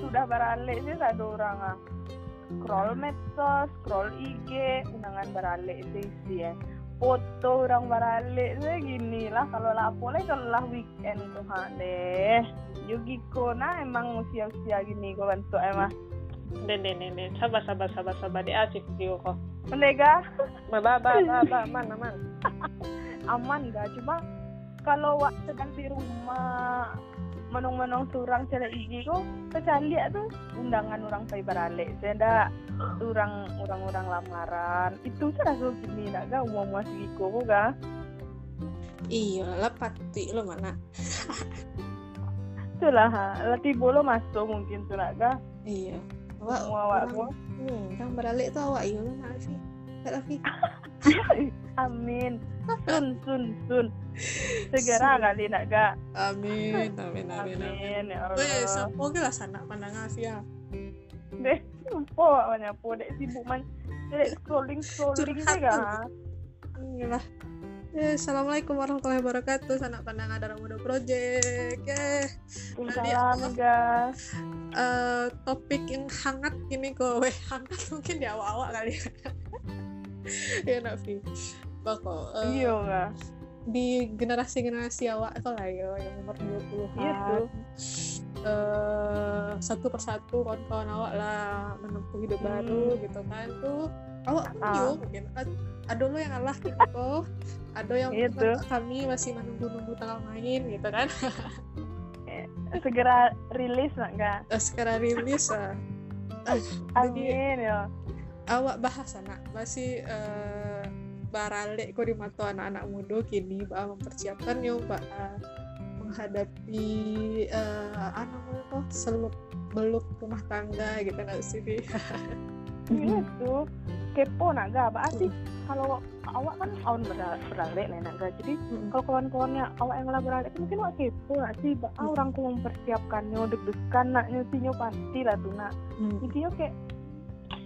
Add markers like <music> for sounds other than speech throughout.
sudah beralih sih ada orang ah. Scroll medsos scroll IG undangan beralih sih sih ya. Foto orang beralih sih gini lah. Kalau lah boleh kalau lah weekend tuh deh. Yugi Kona emang usia-usia gini kau bantu emang den den den sabar sabar sabar sabar. Di asik view kok. Menega Ba ba ba ba ba. Aman aman. <laughs> aman gak cuma kalau wak sedang di rumah menung-menung surang cele igi ko kecali tuh undangan orang pay beralih saya orang orang-orang lamaran itu saya rasa gini nak ga umum masih ko ga Iya lah pati lo mana? itulah ha lati bolo masuk mungkin tuh nak ga Iya. Awak semua awak ko Hmm, kang beralik tuh awak iya lah sih. Tak lagi. amin sun sun sun segera kali nak ga Amin amin amin amin. amin ya Allah semoga lah sana pandang Asia. deh po banyak po dek sibuk man dek scrolling scrolling deh ga Inilah. Eh, Assalamualaikum warahmatullahi wabarakatuh. Sanak pandang ada muda project. Eh, Tadi apa? eh, topik yang hangat ini kok. Weh, hangat mungkin di awal-awal kali. <laughs> ya Nafi. Bako. eh, iya ga di generasi-generasi awak itu lah ya yang umur 20-an Iya tuh. eh, satu persatu kawan-kawan awak lah menempuh hidup Hmm. baru gitu kan tuh awak Ah. punya mungkin Ad- ada lo yang alah gitu kok ada yang tuh. kami masih menunggu-nunggu tanggal main gitu kan segera rilis Eh, sekarang rilis <laughs> ah. Jadi amin ya awak bahas anak masih eh, barale mata anak-anak muda kini bah mempersiapkan yo bah eh, menghadapi eh anak apa seluk beluk rumah tangga gitu nggak sih iya tuh kepo nak ga apa sih kalau awak kan awak ber- beralih lah nak jadi Mm. kalau kawan-kawannya awak yang lah beralih mungkin awak kepo nak sih ba ah, Hmm. orang ku mempersiapkannya deg-degan nak nyusinya pasti lah tuh nak Hmm. intinya kayak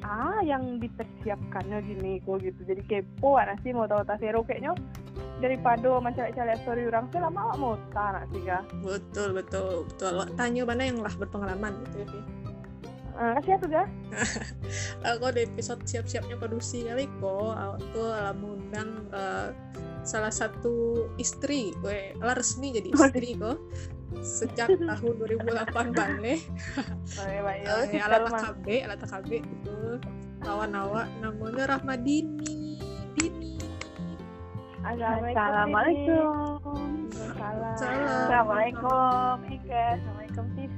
ah yang dipersiapkannya gini kok gitu. Jadi kepo anak sih mau tahu tasero kayaknya daripada mencari-cari story orang sih lama mau tahu sih ga betul betul betul. Tanya mana yang lah berpengalaman gitu ya Bi? Eh, kasih ya tuh ga aku di episode siap-siapnya produksi kali kok tuh lah mengundang eh, salah satu istri gue lah resmi jadi istri kok sejak <laughs> tahun 2008 balik. Eh, alat. AKB alat AKB itu kawan awak namanya Rahmadini Dini Assalamualaikum. Salam. Salam. Assalamualaikum. Ika. Assalamualaikum TV.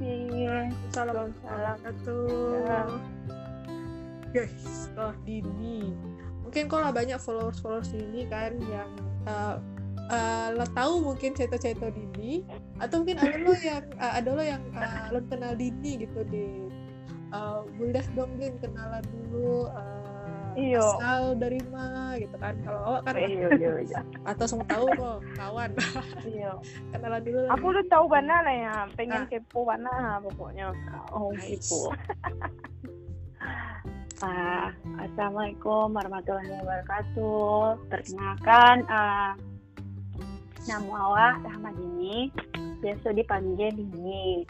salam Salam. tuh Ya. guys oh Dini mungkin kalau banyak followers followers Dini kan yang uh, uh, lo tahu mungkin cerita-cerita Dini atau mungkin ada lo yang uh, ada lo yang uh, lo kenal Dini gitu di uh, dong Din kenalan dulu uh, Iyo. asal dari mana gitu kan kalau awak kan Iya, iya, iya. atau semua tahu kok kawan Iya. kenalan dulu Aku udah tahu mana lah ya. Pengen Ah. kepo mana pokoknya. Oh, Nice. kepo. <laughs> Ah, Assalamualaikum warahmatullahi wabarakatuh. Perkenalkan, ah, nama awak Rahmadini, biasa dipanggil Dini.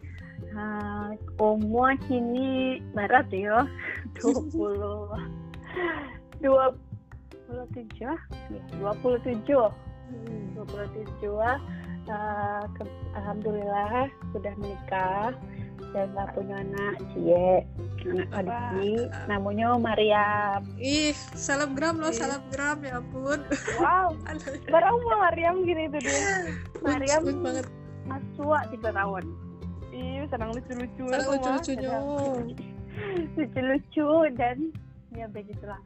Ah, umur kini barat ya, 20 27 ya, 27 Hmm. 27 ah, ke- Alhamdulillah sudah menikah dan nggak punya anak. Cie anak adik. Namanya Mariam. Ih selebgram lo Iya. selebgram ya ampun. Wow <laughs> umur Mariam gini tuh dia Mariam banget aswa tiga tahun iya senang lucu-lucu Lucu-lucu. lucu-lucu dan ya begitulah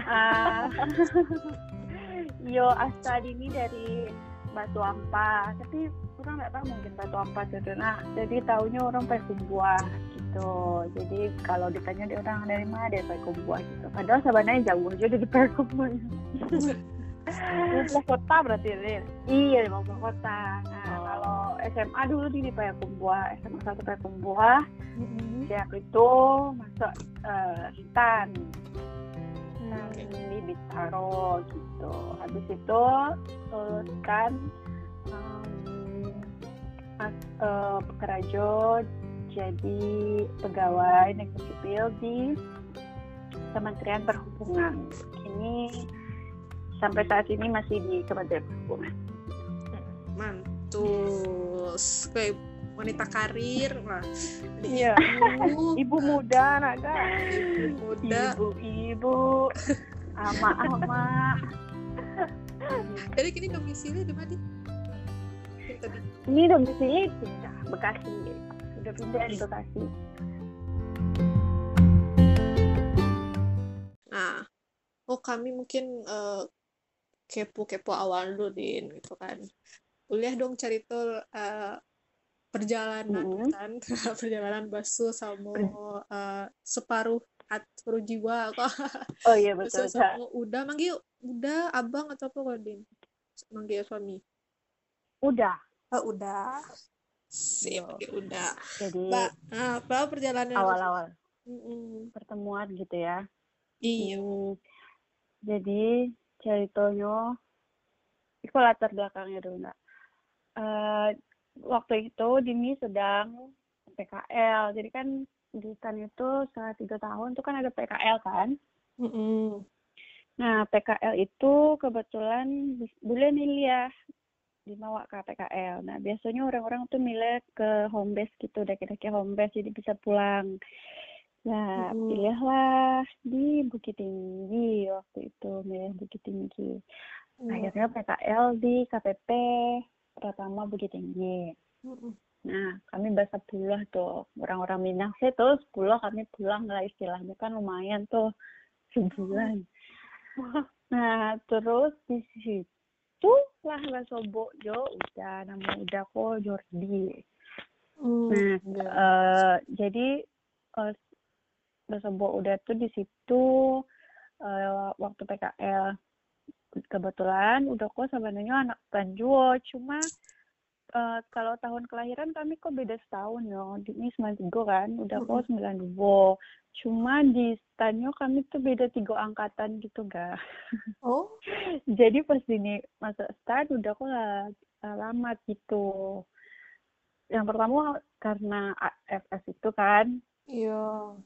uh, ah. <laughs> yo asal ini dari Batu Ampa. Tapi kurang nggak tahu mungkin Batu Ampa itu nah jadi tahunya orang pakai Payakumbuah gitu. Jadi kalau ditanya di orang dari mana dia pakai Payakumbuah gitu. Padahal sebenarnya jauh aja dari Payakumbuah 15 kota berarti ya, Lin? Iya 15 kota nah oh. kalau SMA dulu di Payakumbuh SMA 1 Payakumbuh mm-hmm. siap itu masuk eh, uh, Hitan nah hmm. okay. di Bintaro gitu habis itu luluskan um, uh, eh, Pekerajo jadi pegawai negeri sipil di Kementerian Perhubungan ini sampai saat ini masih di Kementerian Perhubungan. Mantus. Kayak wanita karir lah. Iya. Ibu, Ibu muda, naga. ibu muda. Ibu-ibu, ama-ama. Jadi kini domisili di mana? Ini domisili pindah Bekasi. Udah pindah di Bekasi. Nah, oh kami mungkin eh, kepo-kepo awal dulu din gitu kan. Kuliah dong cari tuh eh, perjalanan Mm. kan, <laughs> perjalanan basu sama eh, separuh hat separuh jiwa kok. <laughs> Oh iya betul. Sama udah manggil udah abang atau apa kok din? Manggil suami. Udah. Oh, udah. Sip, Iya. udah. Jadi Mbak, ah, apa perjalanan awal-awal Mm-mm. pertemuan gitu ya. Iya. Hmm, jadi ceritanya itu latar belakangnya dulu nak. Eh, waktu itu Dini sedang PKL, jadi kan di STAN itu setelah tiga tahun tuh kan ada PKL kan. Mm-mm. Nah PKL itu kebetulan bulan Ilia dibawa ke PKL. Nah biasanya orang-orang tuh milih ke home base gitu, daki-daki home base jadi bisa pulang. Nah, Mm-mm. pilihlah di Bukit Tinggi waktu itu, milih Bukit Tinggi. Akhirnya PKL di KPP Pratama Bukit Tinggi. Mm-mm. Nah, kami bahasa pulang tuh. Orang-orang Minang sih tuh sepuluh kami pulang lah istilahnya kan lumayan tuh sebulan. Nah, terus di situ lah bahasa Bojo udah nama udah kok Jordi. Mm. Nah, eh, jadi eh, bahasa Bo udah tuh di situ eh, waktu PKL kebetulan udah kok sebenarnya anak Tanjuo cuma eh, kalau tahun kelahiran kami kok beda setahun ya. Ini 93 kan? Udah kok 92 cuma di stanyo kami tuh beda tiga angkatan gitu ga Oh, <laughs> jadi pas ini masuk stan udah kok lah lama gitu. Yang pertama karena AFS itu kan. Iya.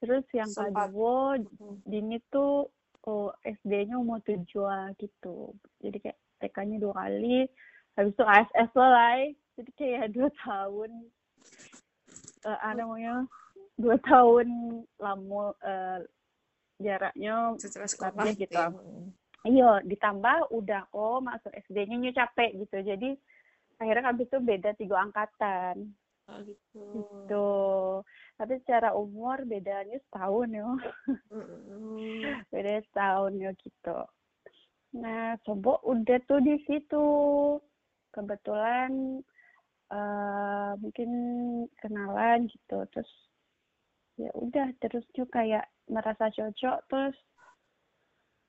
Terus yang Sempat. kedua Mm. Dini tuh oh, SD-nya mau tujuan gitu. Jadi kayak TK-nya dua kali, habis itu ASS lah, jadi kayak dua tahun. Eh ada namanya dua tahun lama eh, jaraknya Secara sekolah gitu. ya. Iya, ditambah udah kok masuk SD-nya nyu capek gitu. Jadi akhirnya habis itu beda tiga angkatan Oh, gitu. gitu. Tapi secara umur bedanya setahun ya. Mm-mm. <laughs> beda setahun ya gitu. Nah, Sobo udah tuh di situ. Kebetulan eh mungkin kenalan gitu. Terus ya udah terus tuh kayak merasa cocok terus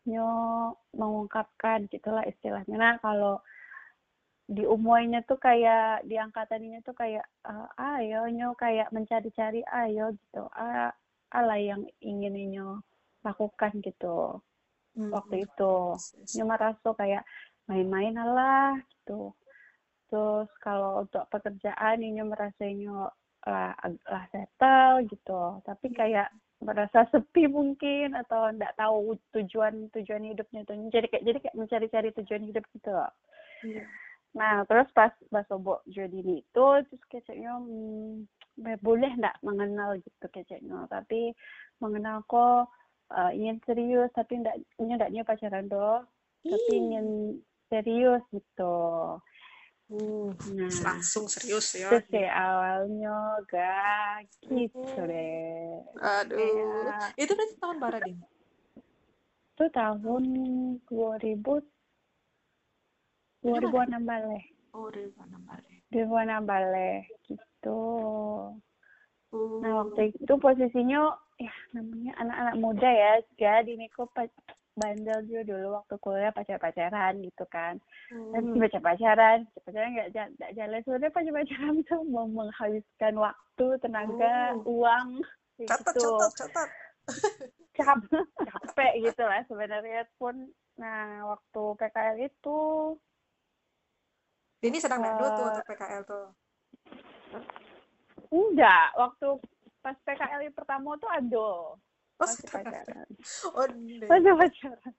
nyo mengungkapkan gitulah istilahnya. Nah, kalau di umurannya tuh kayak di angkatannya tuh kayak eh, ayo nyo kayak mencari-cari ayo gitu. Ah, ala yang ingin nyo lakukan gitu. Waktu itu nyo merasa kayak main-main lah gitu. Terus kalau untuk pekerjaan nyo merasa nyo lah, lah settle gitu. Tapi kayak merasa <laughs> sepi mungkin atau nggak tahu tujuan tujuan hidupnya tuh. Jadi kayak jadi kayak mencari-cari tujuan hidup gitu loh. Iya. Nah, terus pas Basobo Jodini itu, terus kayaknya hmm, boleh nggak mengenal gitu kayaknya. Tapi mengenal kok eh, ingin serius, tapi nggak nggak nggak pacaran doh, tapi ingin serius gitu. Uh, Nah, langsung serius ya. terus kayak awalnya gak gitu deh. Aduh. Kayak, Itu berarti tahun bara, Din? itu tahun 2000 2006 balik. Oh, dari mana bara? 2006 balik gitu. Uh, Nah waktu itu posisinya ya namanya anak-anak muda ya, jadi Niko pa- bandel juga dulu waktu kuliah pacar-pacaran gitu kan. Dan hmm. pacar-pacaran, pacaran nggak ja- nggak jalan. Sebenarnya pacar-pacaran <laughs> tuh mau menghabiskan waktu, tenaga, Oh. uang, Catat, gitu. catat, catat. <laughs> Cap- capek gitu lah sebenarnya pun. Nah waktu PKL itu Ini sedang nado tuh Eh, untuk PKL tuh. enggak waktu pas PKL yang pertama tuh ado Oh, masih pacaran. <laughs> Oh masih pacaran.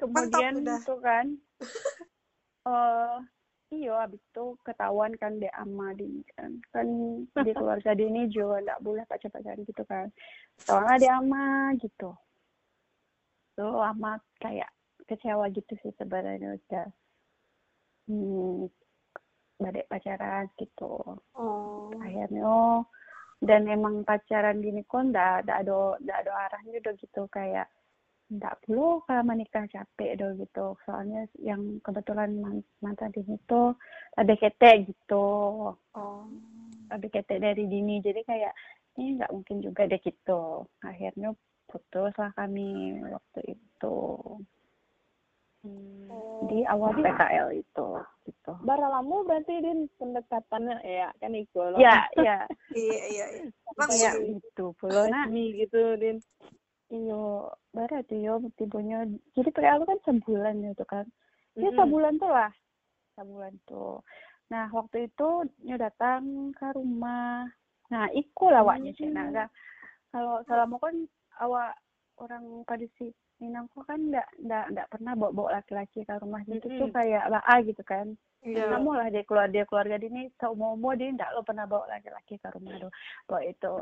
Kemudian udah. itu kan <laughs> eh iyo abis itu ketahuan kan dek ama di kan. Kan di keluarga dia ini juga nggak boleh pacar pacaran gitu kan. Soalnya dia ama gitu. Tuh ama kayak kecewa gitu sih sebenarnya udah hmm, badek pacaran gitu. Oh. Akhirnya oh, dan emang pacaran gini kok ndak ndak ada ndak ada arahnya udah gitu. Kayak ndak perlu kalau menikah capek do gitu. Soalnya yang kebetulan man- mantan ini tuh ada ketek gitu. Oh. Ada ketek dari dini. Jadi kayak ini nggak mungkin juga deh gitu. Akhirnya putus lah kami waktu itu Hmm. di awal PKL itu gitu. Bara lama berarti din pendekatannya ya kan itu loh. ya <laughs> ya. Iya iya iya. Sih. gitu Resmi gitu din. iyo barat yo tibunya jadi PKL kan sebulan gitu kan. Ya Mm-mm. sebulan tuh lah. Sebulan tuh. Nah waktu itu nyo datang ke rumah. Nah iku lah awaknya sih nah kalau selama kan awak orang pada Minangko kan ndak ndak ndak pernah bawa bawa laki-laki ke rumah gitu. Tuh Mm-mm. kayak baa gitu kan. Iya. kamu lah dia keluar dia keluarga ini seumur umur dia ndak lo pernah bawa laki-laki ke rumah tuh bawa itu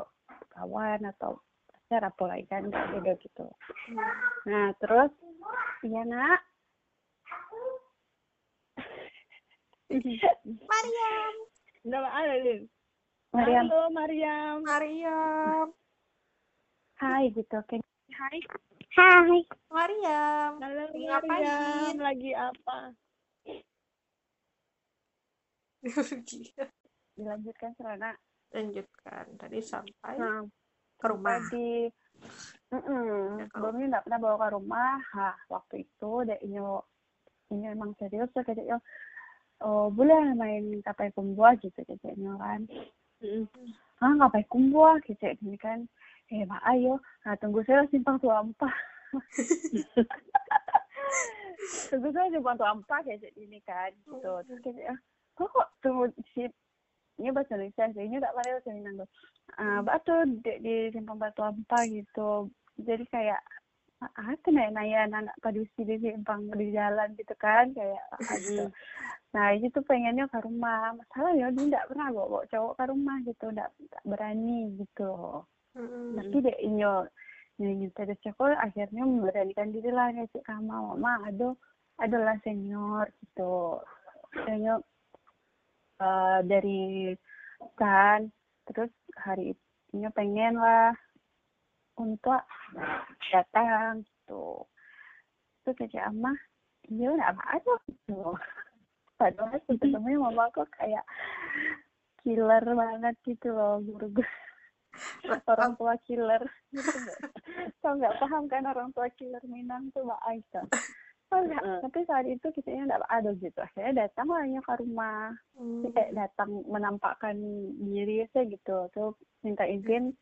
kawan atau pacar apa lagi kan nggak beda gitu. Nah terus iya nak. Mariam. Nama ada din. Mariam. Halo Mariam. Mariam. Hai gitu. Kan hai hai. Mariam. Halo Lagi Mariam. ngapain? Lagi apa? dilanjutkan Serana lanjutkan. Tadi sampai nah ke rumah. tadi mm Ya, kalau- sebelumnya nggak pernah bawa ke rumah. Ha waktu itu dek inyo inyo emang serius tuh kayak yo oh boleh main kapai kumbuah gitu kayaknya kan. Ah ngapain kumbuah gitu ini kan eh mak ayo nah tunggu saya simpang tua <laughs> tunggu saya simpang tua ampah kayak ini kan gitu. Terus kayak kok kok tunggu si ini bahasa Indonesia sih ini tak payah saya nanggo ah batu di, di simpang batu ampah gitu. Jadi kayak ah kena nanya anak padusi di simpang di jalan gitu kan kayak ah, gitu. Nah itu tuh pengennya ke rumah. Masalahnya dia tidak pernah bawa, bawa cowok ke rumah gitu, tidak berani gitu. Mm-mm. Tapi dia inyo nyanyi tadi cokol akhirnya memberanikan diri lah kayak kama mama aduh adalah senior gitu. Senior eh, dari kan terus hari ini pengen lah untuk datang gitu. Terus kayak ama iya nggak apa aja gitu. Padahal <laughs> sebenarnya mama kok kayak killer banget gitu loh guru orang tua killer. Gitu nggak? So nggak paham kan orang tua killer Minang tuh mbak Aisyah oh, enggak. Mm. tapi saat itu kitanya nggak ada gitu. Akhirnya datang lah ke rumah. Dia kayak datang menampakkan diri saya gitu. Tuh minta izin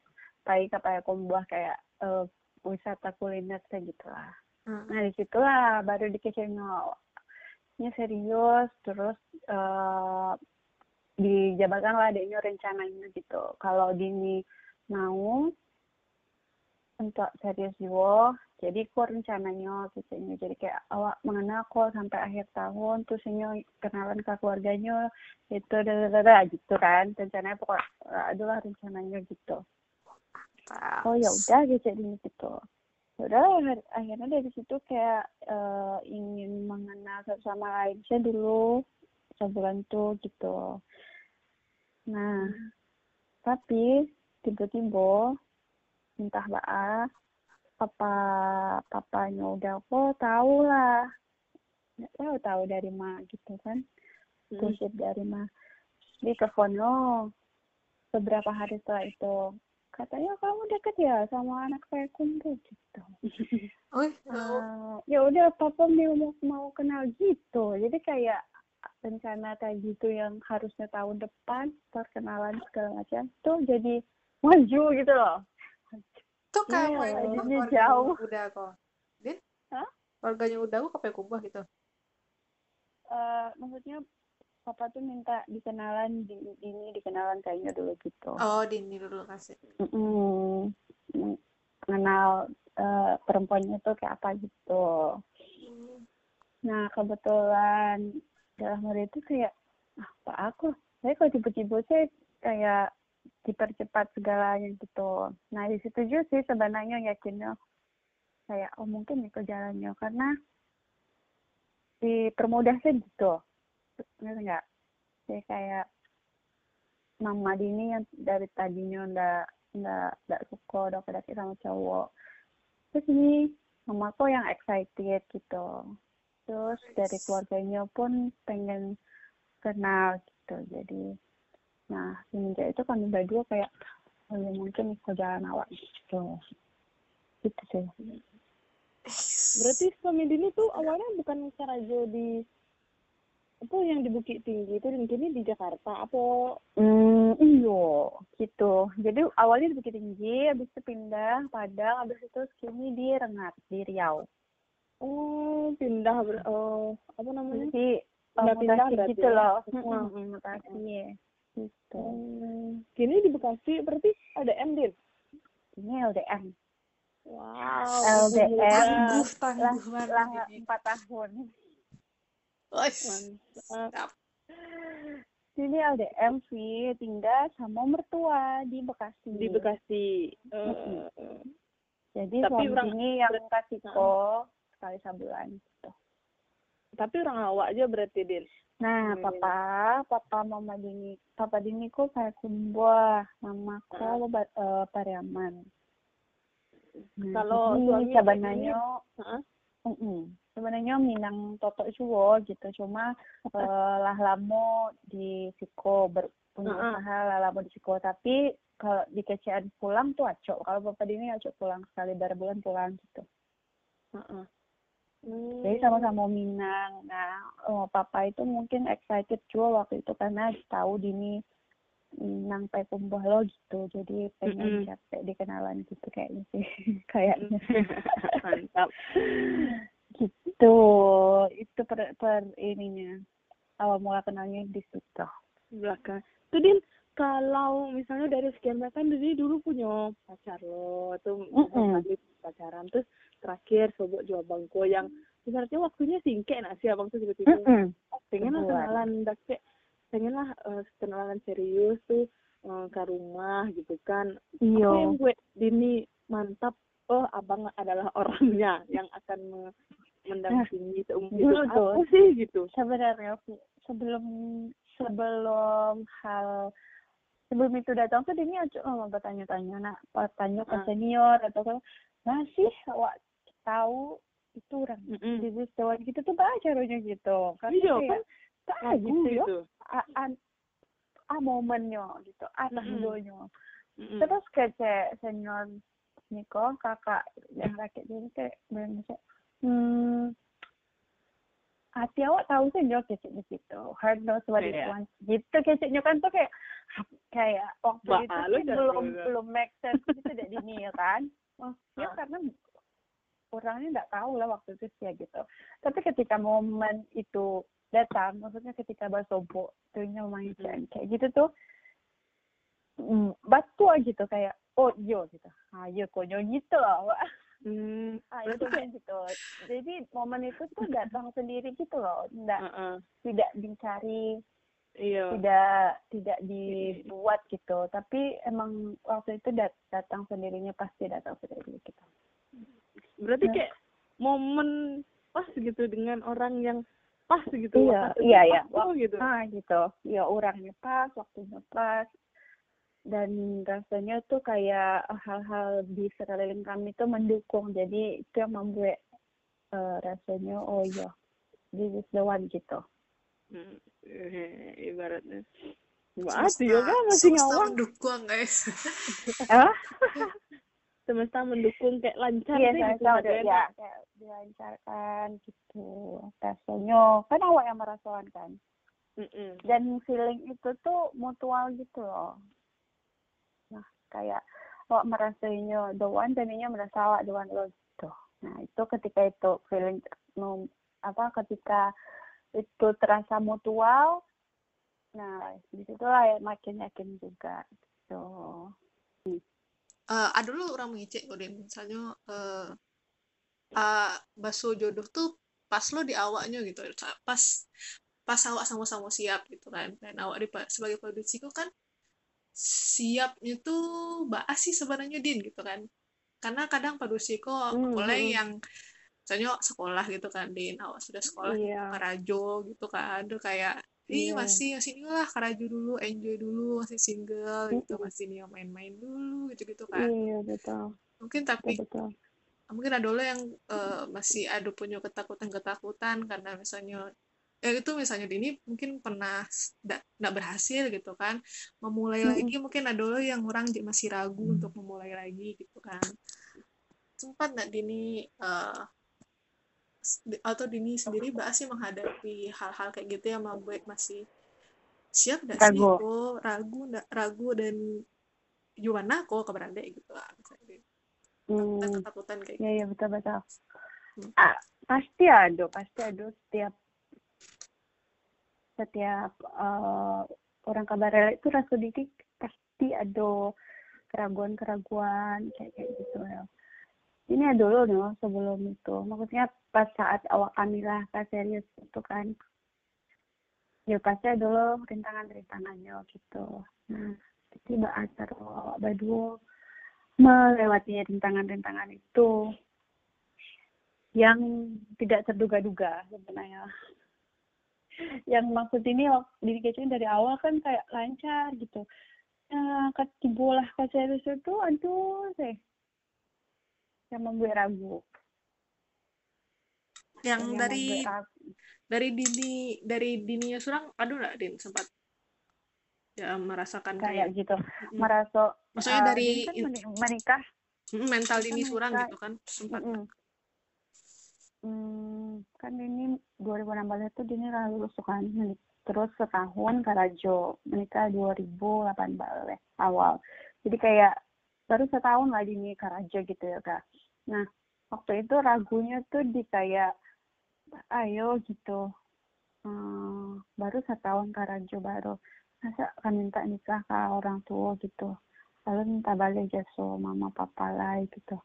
ke kayak kombuah kayak eh, wisata kuliner saya gitu lah. Hmm. nah di situlah baru dikecilnya ini serius terus eh dijabarkan lah adanya rencananya gitu. Kalau Dini mau untuk serius juga jadi kok rencananya gitu ini jadi kayak awak mengenal kok sampai akhir tahun terus ini kenalan ke keluarganya itu dadadada gitu kan. Rencananya pokok adalah rencananya gitu. Oh ya udah gitu gitu. Ya udah akhir- akhirnya dari situ kayak eh, ingin mengenal satu sama lain. Saya dulu sebulan tuh gitu. Nah tapi tiba-tiba entah bah papa papanya udah kok tahu lah nggak tahu tahu dari mana gitu kan. Gosip dari mana di teleponnya beberapa hari setelah itu. Katanya kamu deket ya sama anak saya kumpul gitu. <laughs> Oh, Eh, ya udah papa mau mau kenal gitu. Jadi kayak rencana kayak gitu yang harusnya tahun depan perkenalan segala macam tuh jadi maju gitu loh tuh kayak Iya, jauh. udah kok. Din? Hah? Keluarganya udah kok kayak kubah gitu. Eh, maksudnya papa tuh minta dikenalan di ini dikenalan kayaknya dulu gitu oh dini dulu kasih Mm-mm. mengenal eh, perempuannya tuh kayak apa gitu nah kebetulan dalam hari itu kayak ah, apa aku saya kalau tiba-tiba saya kayak dipercepat segalanya gitu. Nah di situ juga sih sebenarnya yakinnya kayak oh mungkin itu jalannya. Karena dipermudah sih gitu. Ngerti nggak? Jadi kayak mama Dini yang dari tadinya ndak ndak ndak suka udah kedaki sama cowok. Terus ini mamaku yang excited gitu. Terus dari keluarganya pun pengen kenal gitu. Jadi nah semenjak itu kami berdua kayak oh ya mungkin ikut jalan awak gitu gitu sih Berarti suami Dini tuh awalnya bukan Karajo di apa yang di Bukit Tinggi itu kini di Jakarta apa Hmm, iyo, gitu. Jadi awalnya di Bukit Tinggi, habis itu pindah Padang, habis itu kini di Rengat, di Riau. oh pindah ber oh apa namanya Jadi uh, Pindah-pindah mutasi berarti gitu ya? loh. Hmm. Mutasi ya. Gitu. Hmm, kini di Bekasi berarti ada M Din Ini LDM. wow LDR. tangguh tangguh lah ini. empat tahun. Mantap. Sini LDM sih tinggal sama mertua di Bekasi. di Bekasi Eh, Jadi Tapi suami orang- ini yang kasih kok sekali sebulan gitu. tapi orang awak aja berarti Din Nah, Hmm. papa, papa mama Dini, papa Dini ko kayak kumbuah, mama ko ba, eh, Pariaman. Nah, Kalau suami sebenarnya, Heeh. mm sebenarnya Minang Toto juga gitu, cuma eh, lah lama di Siko ber, punya Heeh. usaha lah lama di Siko, tapi kalau di kecian pulang tuh acok. Kalau papa Dini acok pulang sekali ber bulan pulang gitu. Heeh. Hmm. Jadi sama-sama Minang. Nah, oh, papa itu mungkin excited juga waktu itu karena tahu Dini Minang pe kumpuh lo gitu. Jadi pengen Mm-mm. capek dikenalan gitu kayaknya sih. <laughs> kayaknya. <laughs> mantap gitu. Itu per, per ininya. Awal mula kenalnya di situ. belakang tuh Din kalau misalnya dari sekian kan Dini dulu punya pacar lo tuh Mm-mm. kali pacaran terus terakhir sobok jual bangko yang ibaratnya waktunya singkat nak sih abang tuh tiba-tiba Mm-mm. pengen lah kenalan dak kayak pengen lah eh, kenalan serius tuh eh, ke rumah gitu kan Iya. apa yang gue Dini mantap oh abang adalah <laughs> orangnya yang akan me- mendampingi seumur dulu hidup apa sih gitu Sebenarnya sebelum sebelum hal sebelum itu datang tuh dia cuma bertanya-tanya nak bertanya ke Ah. senior atau ke masih awak tahu itu orang Mm-mm. di Dewan gitu tuh bah caranya gitu karena Iya, kayak tak gitu gitu a, a, a momennya gitu a Mm-mm. tahdonya Mm-mm. terus kayak senior Niko kakak yang rakyat jadi kayak bilang kayak hmm hati awak tahu sih jauh di situ hard knows what it Iya. wants gitu kecilnya kan tuh kayak kayak waktu Bah, itu dah belum tahu. belum make sense gitu dari dini ya kan oh ya Ah. karena orangnya nggak tahu lah waktu itu sih ya gitu tapi ketika momen itu datang maksudnya ketika basobo tuhnya Mm-mm. kayak gitu tuh mm, batu aja gitu kayak oh iya gitu ah iya konyol gitu loh Hmm, <laughs> ah itu kayak gitu jadi momen itu tuh datang sendiri gitu loh nggak heeh. tidak dicari Iya. tidak tidak dibuat gitu tapi emang waktu itu dat- datang sendirinya pasti datang sendiri gitu Berarti Nah. kayak momen pas gitu dengan orang yang pas gitu. Iya, waktu iya, pas iya. tuh gitu. ah gitu ya orangnya pas waktunya pas dan rasanya tuh kayak hal-hal di sekeliling kami tuh mendukung jadi itu yang membuat eh, rasanya oh iya this is the one gitu Hmm, eh, ibaratnya. Masih ya kan masih semesta ngawang. mendukung guys <laughs> Semesta mendukung kayak lancar iya sih gitu. deh, ada ya kayak dilancarkan gitu. Rasanya kan awak yang merasakan kan? Mm-mm. dan feeling itu tuh mutual gitu loh. Nah kayak awak merasainya the one dan dia merasa awak the one lo gitu. Nah itu ketika itu feeling apa ketika itu terasa mutual nah di situlah ya makin yakin juga gitu uh, ada dulu orang mengicik kok misalnya uh, uh, bakso jodoh tuh pas lo di awaknya gitu pas pas awak sama-sama siap gitu kan dan awak di, sebagai produksi kok kan siapnya tuh baas sih sebenarnya din gitu kan karena kadang produksi kok Hmm, mulai hmm. yang misalnya sekolah gitu kan din awak sudah sekolah Iya. Karajo gitu kan tuh kayak ih Iya. masih masih inilah Karajo dulu enjoy dulu masih single gitu. Mm-mm. masih nih main-main dulu gitu gitu kan iya betul. Mungkin tapi betul mungkin ada lo yang eh, masih ada punya ketakutan-ketakutan karena misalnya ya itu misalnya Dini mungkin pernah tidak berhasil gitu kan. Memulai Mm-mm. lagi mungkin ada lo yang orang masih ragu untuk memulai lagi gitu kan. Sempat nggak Dini di- atau Dini sendiri mbak sih menghadapi hal-hal kayak gitu yang membuat masih siap nggak sih Ragu. kok ragu nggak ragu dan gimana kok keberanda gitu lah misalnya Hmm. ketakutan kayak gitu Iya, iya betul betul. Hmm. Ah, pasti ada, pasti ada setiap setiap eh, orang kabar itu rasa didik pasti ada keraguan-keraguan kayak kayak gitu ya. Ini dulu nih sebelum itu, maksudnya pas saat awak kamilah pas serius itu kan, ya pasti dulu rintangan-rintangannya gitu. Nah, tiba awak berdua melewati rintangan-rintangan itu yang tidak terduga-duga sebenarnya. Yang maksud ini diri kecil dari awal kan kayak lancar gitu. Nah, ketibulah ke serius itu aduh sih yang membuat ragu. yang Yang dari ragu. dari dini dari dininya surang aduh nggak din sempat ya merasakan kayak kayak gitu. mm, Merasa maksudnya eh, dari kan meni- menikah mm, mental kan dini surang menikah gitu kan sempat Mm-mm. Hmm, kan ini 2016 itu dia lulus kan terus setahun Karajo menikah 2018 awal jadi kayak baru setahun lah dini Karajo gitu ya kak nah waktu itu ragunya tuh di kayak ayo gitu. Hmm, baru setahun Karajo baru masa kan minta nikah ke orang tua? gitu. Lalu minta balik jasa mama papa lah gitu.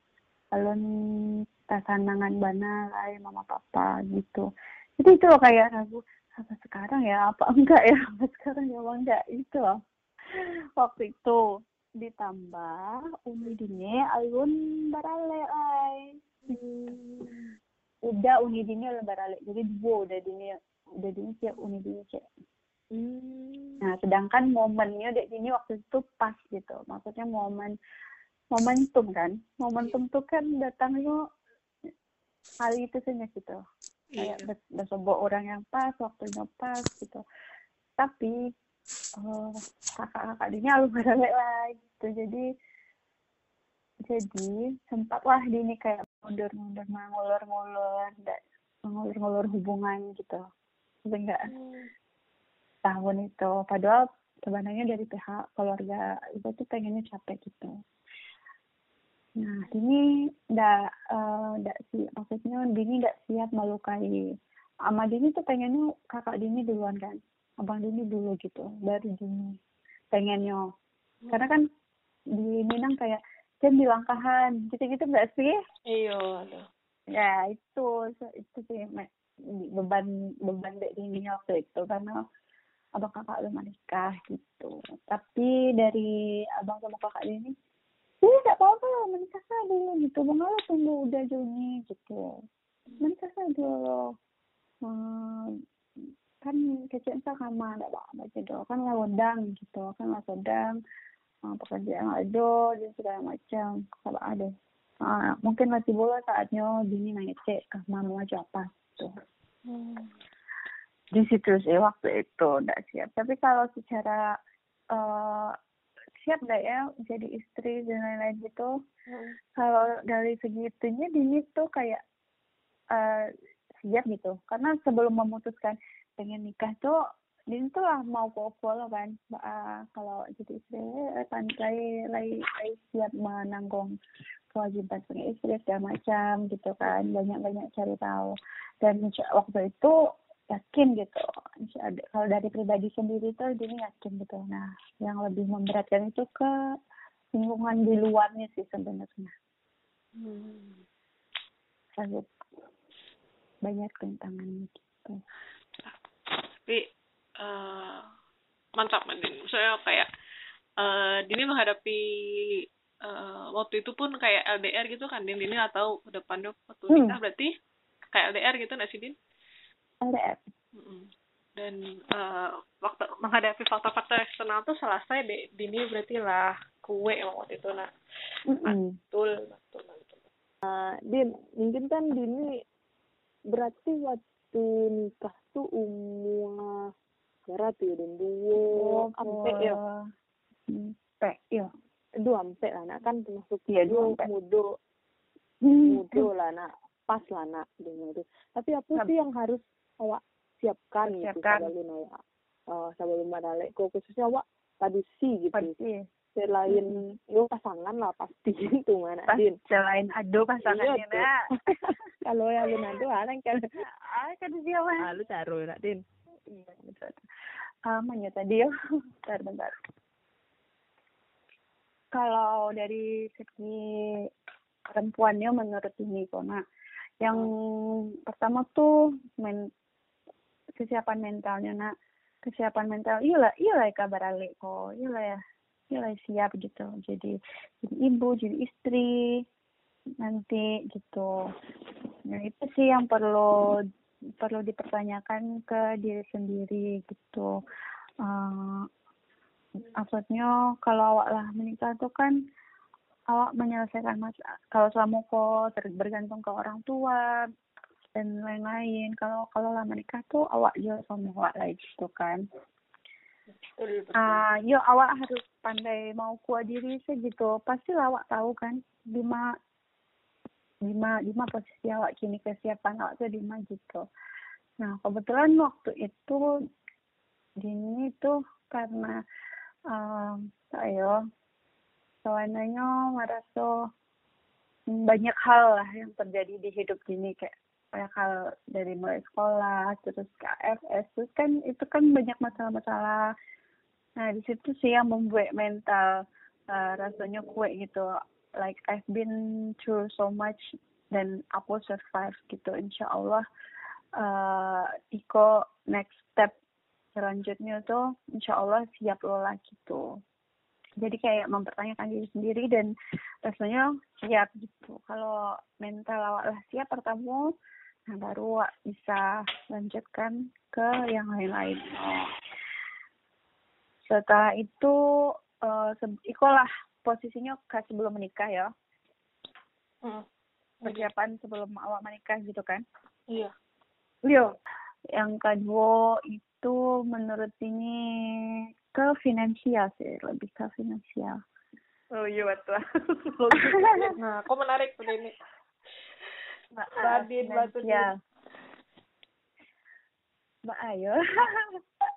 Lalu minta sanangan bana lah mama papa gitu. Jadi itu kayak ragu apa sekarang ya apa enggak ya? Apa sekarang ya enggak? Itu waktu itu ditambah uni dini alun barale ay udah uni dini alun barale jadi dua udah dini udah dini siap uni dini cek Hmm. Nah, sedangkan momennya dek ini waktu itu pas gitu. Maksudnya momen momentum kan. Momentum tuh kan datangnya kali itu saja gitu. iya Kayak besobok orang yang pas, waktunya pas gitu. Tapi eh, kakak-kakak dia lu balik lah gitu. Jadi jadi sempatlah dini kayak mundur-mundur ngulur-ngulur, nggak- ngulur-ngulur hubungan gitu. Enggak tahun itu. Padahal sebenarnya dari pihak keluarga itu tuh pengennya capek gitu. Nah Dini ndak eh, ndak sih maksudnya Dini ndak siap melukai. Sama Dini tuh pengennya kakak Dini duluan kan abang Dini dulu gitu baru Dini pengennya. Karena kan di Minang kayak jangan dilangkahan gitu-gitu nggak sih? Iya, ya itu itu sih beban beban dek ini waktu itu. Karena abang kakak udah menikah gitu. Tapi dari abang sama kakak ini sih tidak apa-apa menikah saja dulu gitu. Bang lo tunggu udah Juni gitu. Menikah saja dulu. Hmm, kan kecil sama ada apa gitu kan lah wedang gitu. Kan lah sedang uh, pekerjaan ada dan segala macam. Kalau ada Ah, mungkin masih boleh saatnya Dini nanya cek ke mama aja apa? Gitu. Di situ sih waktu itu udah siap. Tapi kalau secara eh siap nggak ya jadi istri dan lain-lain gitu kalau dari segitunya Dini tuh kayak eh siap gitu. Karena sebelum memutuskan pengen nikah tuh Dini tuh lah mau follow kan. Ah, kalau jadi istri eh, kan lagi lagi lagi siap menanggung kewajiban sebagai istri segala macam gitu kan. Banyak banyak cari tahu. Dan waktu itu yakin gitu. Kalau dari pribadi sendiri tuh Dini yakin gitu. Nah yang lebih memberatkan itu ke lingkungan di luarnya sih sebenarnya. Hmm. sangat banyak tantangannya gitu tapi uh, mantap Mandin saya kayak uh, Dini menghadapi uh, waktu itu pun kayak LDR gitu kan Din Dini atau depannya waktu hmm. nikah berarti kayak LDR gitu nggak sih Din? LDR. Dan uh, waktu menghadapi faktor-faktor eksternal tuh selesai deh Dini berarti lah kue waktu itu nah mm betul betul betul. Uh, Din mungkin kan Dini berarti waktu nikah tuh umur berapa ya dan dua ampe ya. ampe ya dua ampe lah nak. Kan termasuk ya dua mudo mudo lah nak. Pas lah nak dengan itu. Tapi apa sih yang harus awak siapkan, gitu sebelum awak uh, sebelum balik kok khususnya awak tadi sih gitu. Selain hmm. yo pasangan lah pasti <laughs> itu mana Pas, selain ado pasangan iya, ya <laughs> kalau yang lu nanti ada kan? Ah kan dia mah ah, lu taruh nak din iya betul aman ya tadi ya <laughs> bentar bentar. Kalau dari segi perempuannya menurut ini kona yang pertama tuh men kesiapan mentalnya nak. Kesiapan mental iyalah iyalah kabar alik kok. Iyalah ya iyalah siap gitu. Jadi jadi ibu jadi istri nanti gitu. Nah itu sih yang perlu perlu dipertanyakan ke diri sendiri gitu. Uh, maksudnya kalau awak lah menikah tuh kan awak menyelesaikan masalah kalau selama kok bergantung ke orang tua dan lain-lain. Kalau kalau lama nikah tuh awak juga sama awak lagi gitu kan ah uh, yo awak harus pandai mau kuat diri sih gitu. Pasti awak tahu kan lima lima lima posisi awak kini kesiapan awak tuh lima gitu. Nah kebetulan waktu itu gini tuh karena um, ayo sebenarnya merasa banyak hal lah yang terjadi di hidup ini kayak banyak hal dari mulai sekolah terus ke AFS terus kan itu kan banyak masalah-masalah. Nah di situ sih yang membuat mental uh, rasanya kue gitu. Like I've been through so much dan aku survive gitu. Insya Allah uh, Iko next step selanjutnya tuh insya Allah siap loh lah gitu. Jadi kayak mempertanyakan diri sendiri dan rasanya siap gitu. Kalau mental awak lah siap pertama nah baru bisa lanjutkan ke yang lain-lain. Setelah itu uh, ikolah posisinya ke sebelum menikah ya. Hmm. persiapan sebelum awak menikah gitu kan? Iya. Leo yang kedua itu menurut ini ke finansial sih lebih ke finansial. Oh iya betul. <laughs> Nah kok menarik tuh ini Badin batu ya Mbak Ayo. <laughs>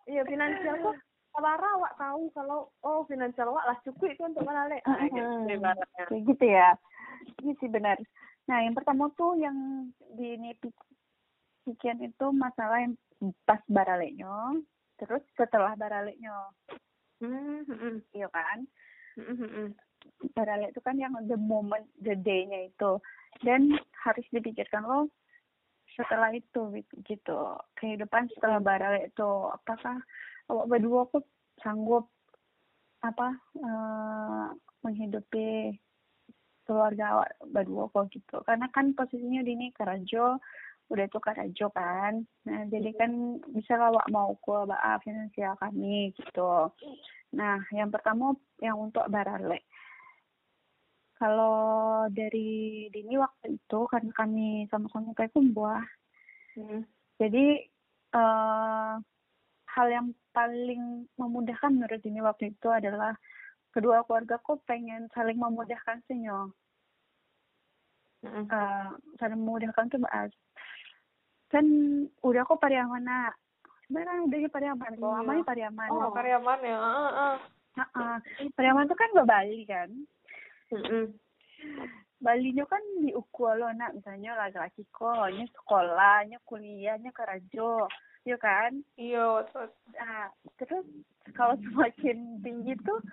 Iya finansial kok Sabara awak tahu kalau oh finansial awak lah cukup itu untuk menalik uh, kayak gitu ya. Ini sih benar nah yang pertama tuh yang di ini pikiran itu masalah yang pas baraleknya terus setelah baraleknya mm-hmm. iya kan? Mm-hmm. baralek itu kan yang the moment the day-nya itu dan harus dipikirkan lo setelah itu gitu. Kehidupan setelah baralek itu apakah awak berdua kok sanggup apa uh, menghidupi keluarga awak berdua kok gitu. Karena kan posisinya di ini kerajo udah itu aja kan. Nah jadi kan bisa lawak mau ke baa finansial kami gitu. Nah yang pertama yang untuk barale kalau dari dini waktu itu kan kami sama-sama kayak kumbuah hmm. jadi uh, hal yang paling memudahkan menurut dini waktu itu adalah kedua keluarga kok pengen saling memudahkan sih uh, saling memudahkan tuh bahas kan udah kok Pariaman nak sebenarnya udah Pariaman kok amanya Pariaman. Oh Pariaman ya uh, uh. Uh, Pariaman tuh kan ke Bali kan mm -mm. Bali nya kan di Ukualo nak misalnya laki-laki kok nya sekolahnya kuliahnya ke Rajo yuk kan iya betul nah terus kalau semakin tinggi tuh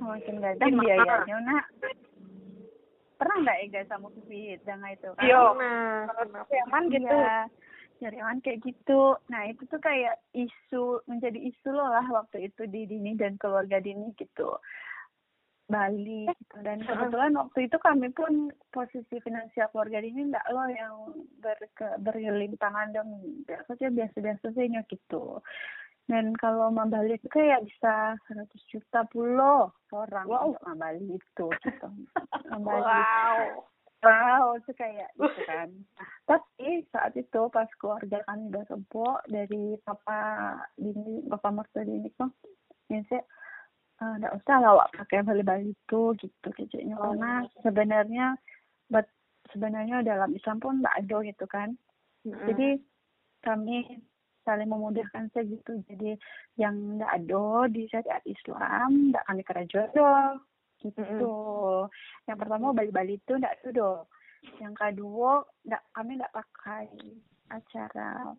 semakin gadah biayanya nak pernah nggak Ega sama Vivi dengan itu kan Iya. nah Yaman gitu. Iya, Jariwan kayak gitu. Nah itu tuh kayak isu menjadi isu loh lah waktu itu di Dini dan keluarga Dini gitu. Bali gitu. Dan kebetulan waktu itu kami pun posisi finansial keluarga Dini enggak loh yang berke, berlimpangan dan biasa saja biasa-biasa saja gitu. Dan kalau Mambali itu kayak bisa 100 juta pulau orang Wow. untuk Mambali itu gitu. <laughs> Wow Wow, itu kayak <laughs> gitu kan. Nah, tapi saat itu pas keluarga kami udah dari papa dini, bapak mertua dini kok, ya saya eh, nggak usah lah Wak, pakai bali-bali itu gitu kayaknya Oh. karena sebenarnya but sebenarnya dalam Islam pun nggak ada gitu kan. Jadi kami saling memudahkan saja gitu. Jadi yang nggak ada di syariat Islam, nggak kami jodoh gitu. Yang pertama Bali-Bali itu nggak ada. Yang kedua nggak kami nggak pakai acara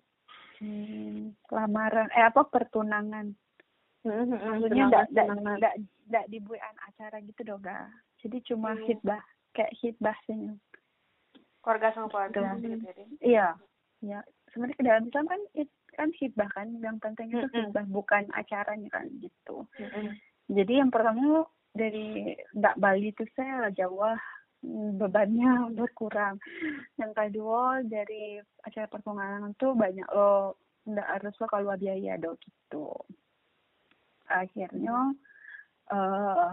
hmm, lamaran eh apa pertunangan. Maksudnya nggak nggak nggak nggak dibuat acara gitu dong ga. Jadi cuma Hmm. hitbah kayak hitbah sih. keluarga sama keluarga Keluarga. gitu jadi Iya, iya. Sebenarnya ke dalam Islam kan it, kan hitbah kan, yang penting itu Mm-mm. hitbah bukan acaranya kan gitu. Jadi yang pertama dari ndak Bali itu saya Jawa bebannya <laughs> berkurang. Yang kedua dari acara pertunangan tuh banyak lo ndak harus lo keluar biaya do gitu. Akhirnya eh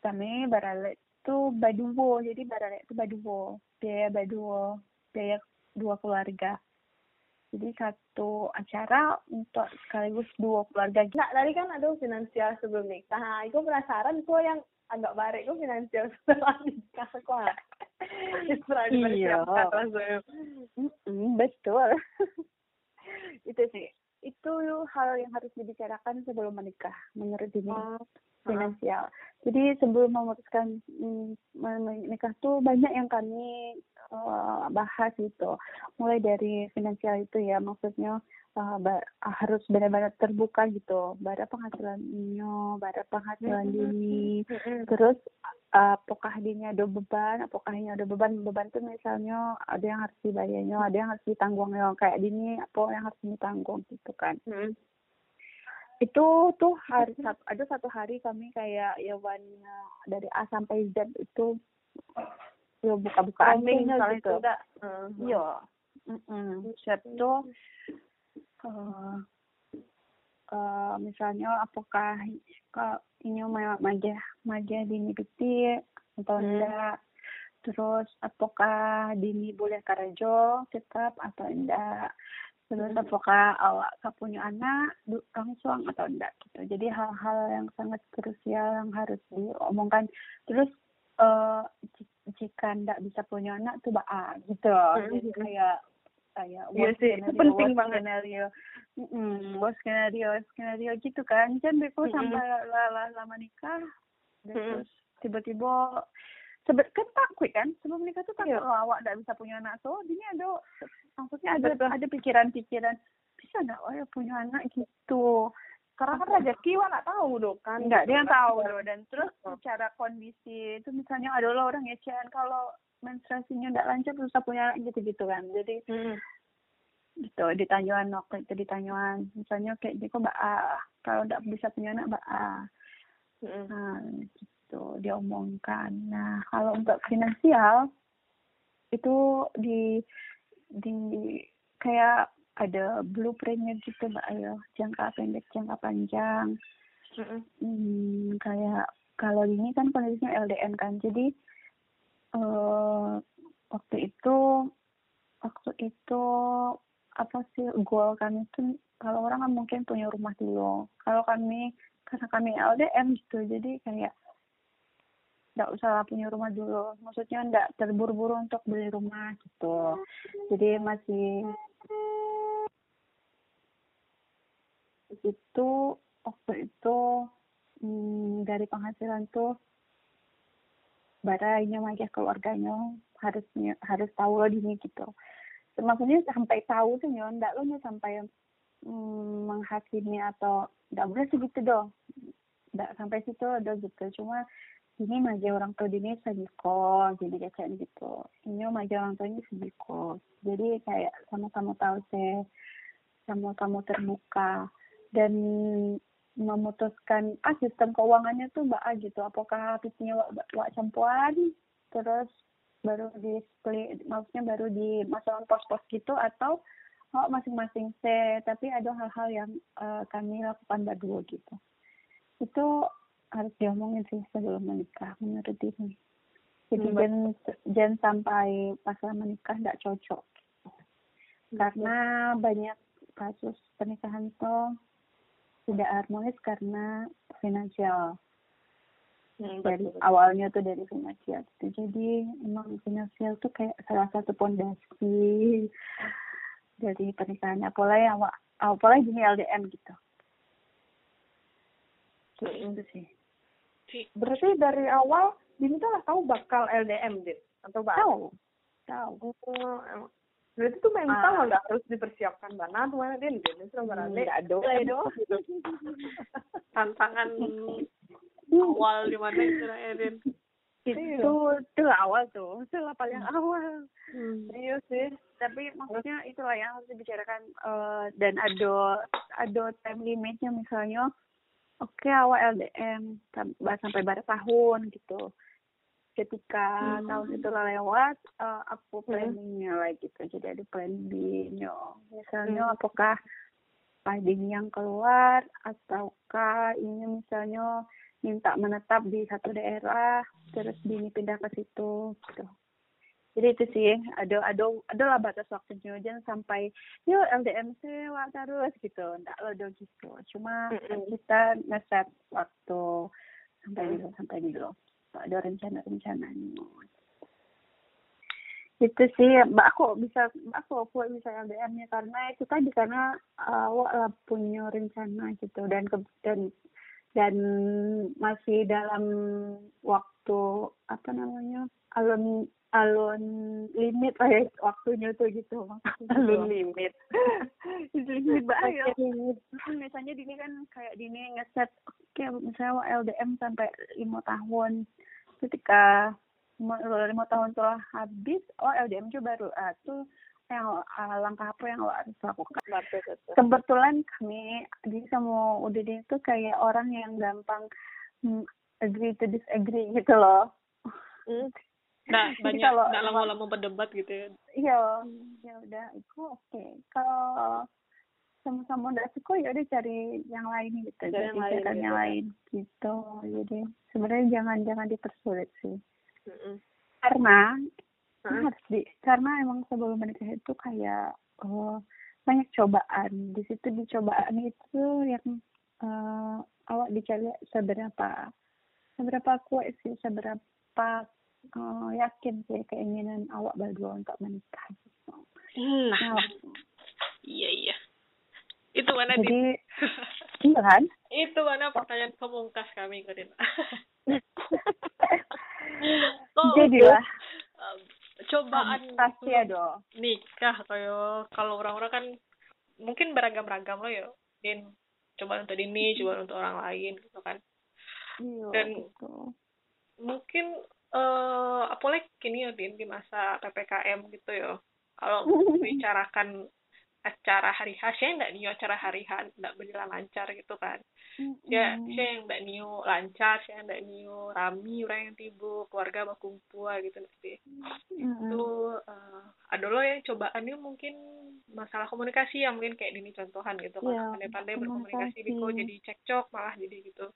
kami barale itu baduwo jadi barale itu baduwo biaya baduwo biaya dua keluarga jadi satu acara untuk sekaligus dua keluarga. Nah, tadi kan ada finansial sebelum nikah. Nah, aku penasaran kok yang agak barek itu finansial <laughs> setelah nikah kok. Iya. betul itu sih itu hal yang harus dibicarakan sebelum menikah menurut ini Oh, finansial. Jadi sebelum memutuskan mm, menikah tuh banyak yang kami eh, bahas gitu. Mulai dari finansial itu ya maksudnya eh, ba- harus benar-benar terbuka gitu. Berapa penghasilannya berapa penghasilan dini. Terus uh, apakah dirinya ada beban? Apakah ini ada beban? Beban tuh misalnya ada yang harus dibayarnya ada yang harus ditanggungnya kayak dini apa yang harus ditanggung gitu kan. Mm. itu tuh hari ada satu hari kami kayak ya uh, dari A sampai Z itu ya buka-bukaan gitu itu enggak. Mm. iya. Mm Set tuh eh, eh, misalnya apakah ini ma- maja maja dini piti atau Hmm. enggak terus apakah dini boleh karajo tetap atau enggak terus Hmm. apakah awak punya anak langsung atau enggak gitu jadi hal-hal yang sangat krusial yang harus diomongkan terus eh ji- jika enggak bisa punya anak tuh baa gitu jadi Hmm. kayak kayak Iya sih, itu penting banget. skenario Mm-mm, worst skenario skenario gitu kan kan beko Mm-mm. sampai lama, lama nikah terus tiba-tiba sebe kan takut kan sebelum nikah tuh takut Iya. oh, awak nggak bisa punya anak so ini ada maksudnya ada Betul. ada pikiran-pikiran bisa nggak oh ya punya anak gitu Karena kan rezeki wah nggak tahu dong kan. Enggak, dia tahu loh. Dan terus secara kondisi itu misalnya ada orang ecehan kalau menstruasinya enggak lancar susah punya anak gitu-gitu kan. Jadi Mm. gitu ditanyuan waktu itu ditanyuan misalnya kayak gitu mbak A kalau enggak bisa punya anak mbak A Mm. nah gitu diomongkan nah kalau untuk finansial itu di di kayak ada blueprintnya gitu mbak Ayo jangka pendek jangka panjang Mm. Hmm, kayak kalau ini kan kondisinya LDM kan, jadi eh waktu itu waktu itu apa sih goal kami itu kalau orang kan mungkin punya rumah dulu, kalau kami karena kami LDM gitu, jadi kayak nggak usah punya rumah dulu, maksudnya nggak terburu-buru untuk beli rumah gitu, jadi masih itu waktu itu hmm, dari penghasilan tuh barainya aja keluarganya harusnya harus tahu loh dini gitu. Maksudnya sampai tahu tuh nyon ndak lo sampai mm, menghakimi atau nggak boleh segitu dong. Nggak sampai situ ada gitu cuma ini maja orang tua ini sediko jadi kayak gitu. Ini maja orang tua ini sediko jadi kayak sama-sama tahu sih sama-sama terbuka. Dan memutuskan ah sistem keuangannya tuh mbak A gitu. Apakah habisnya wak, wak campuran? Terus baru di split maksudnya baru di masalah pos-pos gitu atau oh, masing-masing C tapi ada hal-hal yang uh, kami lakukan berdua gitu. Itu harus diomongin sih sebelum menikah menurut ini jadi hmm, jangan jangan sampai pas menikah tidak cocok. Karena banyak kasus pernikahan tuh tidak harmonis karena finansial hmm, dari betul. awalnya tuh dari finansial gitu. jadi emang finansial tuh kayak salah satu pondasi dari pernikahannya apalagi awal apalagi gini LDM gitu itu sih Berarti dari awal Dini tuh tahu bakal LDM, Din? Atau bakal? Tahu. Tahu. Oh, Berarti tuh mental ah. nggak harus dipersiapkan banget, mana Din? Din itu berarti nggak ada. <laughs> Tantangan awal di mana itu, Din? Itu itu awal tuh, itu paling hmm. awal. Hmm. Iya sih. Tapi maksudnya itulah yang harus dibicarakan uh, dan ada ada time limitnya misalnya oke okay, awal LDM sampai berapa tahun gitu ketika hmm. tahun itu lewat uh, aku hmm. planningnya hmm. lagi gitu jadi ada plan B nya misalnya hmm. apakah padi yang keluar ataukah ini misalnya minta menetap di satu daerah terus dini pindah ke situ gitu jadi itu sih ada ada adalah batas waktunya jangan sampai yuk LDM sewa terus gitu enggak lo do gitu cuma mm-hmm. kita ngeset waktu sampai mm. dulu sampai dulu ada rencana rencananya itu sih mbak aku bisa mbak aku aku bisa LDM nya karena itu tadi karena awak uh, punya rencana gitu. Dan ke, dan dan masih dalam waktu apa namanya alun alun limit lah ya waktunya tuh gitu maksudnya alun limit. <laughs> Limit banget misalnya dini kan kayak dini ngeset oke okay, misalnya LDM sampai lima tahun. Ketika lima tahun telah habis oh LDM juga baru ah tuh yang uh, langkah apa yang lo harus lakukan kebetulan kami di sama udah itu kayak orang yang gampang hmm, agree to disagree gitu loh. Hmm Nah, <laughs> banyak kalau nggak lama-lama berdebat gitu ya. Iya, ya udah itu oke. Okay. Kalau sama-sama udah suka ya udah cari yang lain gitu, cari yang lain, yang gitu. lain gitu. Jadi sebenarnya jangan jangan dipersulit sih. Mm -hmm. Karena hmm? <laughs> harus di karena emang sebelum menikah itu kayak oh, banyak cobaan. Di situ di cobaan itu yang uh, awak dicari seberapa seberapa kuat sih seberapa uh, yakin sih keinginan awak berdua untuk menikah gitu. Nah, nah. iya iya. Itu mana Jadi, <laughs> iya kan? Itu mana pertanyaan pemungkas kami Kodin. <laughs> oh, Jadilah um, cobaan pasti ada nikah kayak kalau orang-orang kan mungkin beragam-ragam loh ya din coba untuk ini coba untuk orang lain gitu kan iya, dan gitu. mungkin uh, apalagi kini ya di masa ppkm gitu ya. Kalau <laughs> bicarakan acara hari H saya enggak nih acara hari H enggak berjalan lancar gitu kan. Ya saya yang enggak niu lancar saya enggak niu rami orang yang tibu keluarga berkumpul gitu nanti. Itu uh, ada lo yang cobaannya mungkin masalah komunikasi yang mungkin kayak ini contohan gitu. Kan yeah, pandai-pandai berkomunikasi Biko jadi cekcok malah jadi gitu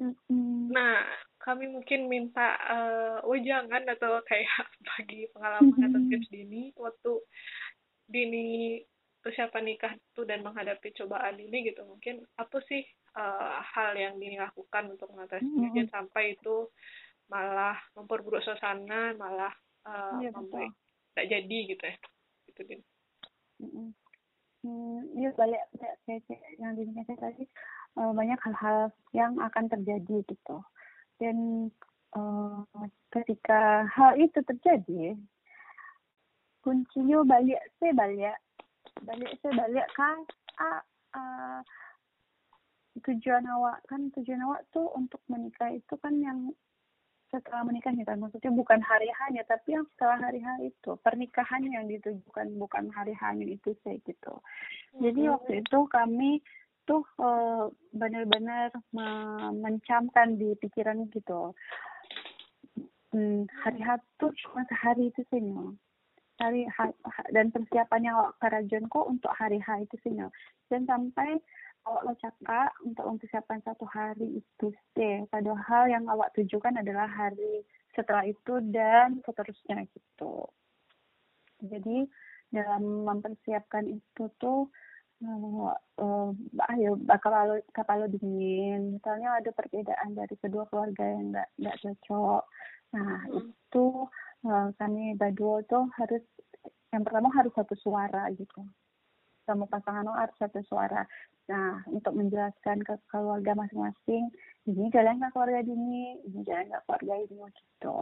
Mm-hmm. Nah, kami mungkin minta uh, wejangan atau kayak <laughs> bagi pengalaman mm-hmm. atau tips dini waktu dini persiapan nikah itu dan menghadapi cobaan ini gitu mungkin apa sih uh, hal yang dini lakukan untuk mengatasi mm-hmm. jangan sampai itu malah memperburuk suasana malah uh, iya, membuat tidak jadi gitu ya gitu din. Mm-hmm. Hmm, iya balik kayak yang dini tadi uh, banyak hal-hal yang akan terjadi gitu. Dan uh, ketika hal itu terjadi kuncinya balik saya balik balik saya balik kan ah uh, tujuan awak. Kan tujuan awak tuh untuk menikah itu kan yang setelah menikahnya kan. Maksudnya bukan hari hanya tapi yang setelah hari H itu. Pernikahan yang ditujukan bukan hari hanya itu sih gitu. Jadi waktu itu kami tuh uh, benar-benar mencamkan di pikiran gitu. Hmm, hari H tuh cuma sehari itu sih hari H, dan persiapannya kerajon kok untuk hari H itu sih dan sampai awak lo cakap untuk mempersiapkan satu hari itu stay padahal yang awak tujukan adalah hari setelah itu dan seterusnya gitu. Jadi dalam mempersiapkan itu tuh uh, uh, ayo kapal lo dingin misalnya ada perbedaan dari kedua keluarga yang nggak nggak cocok. Nah hmm. itu uh, kami berdua tuh harus yang pertama harus satu suara gitu. Sama pasangan lo harus satu suara. Nah, untuk menjelaskan ke keluarga masing-masing, ini jalan nggak keluarga ini, ini jalan nggak keluarga ini? Gitu.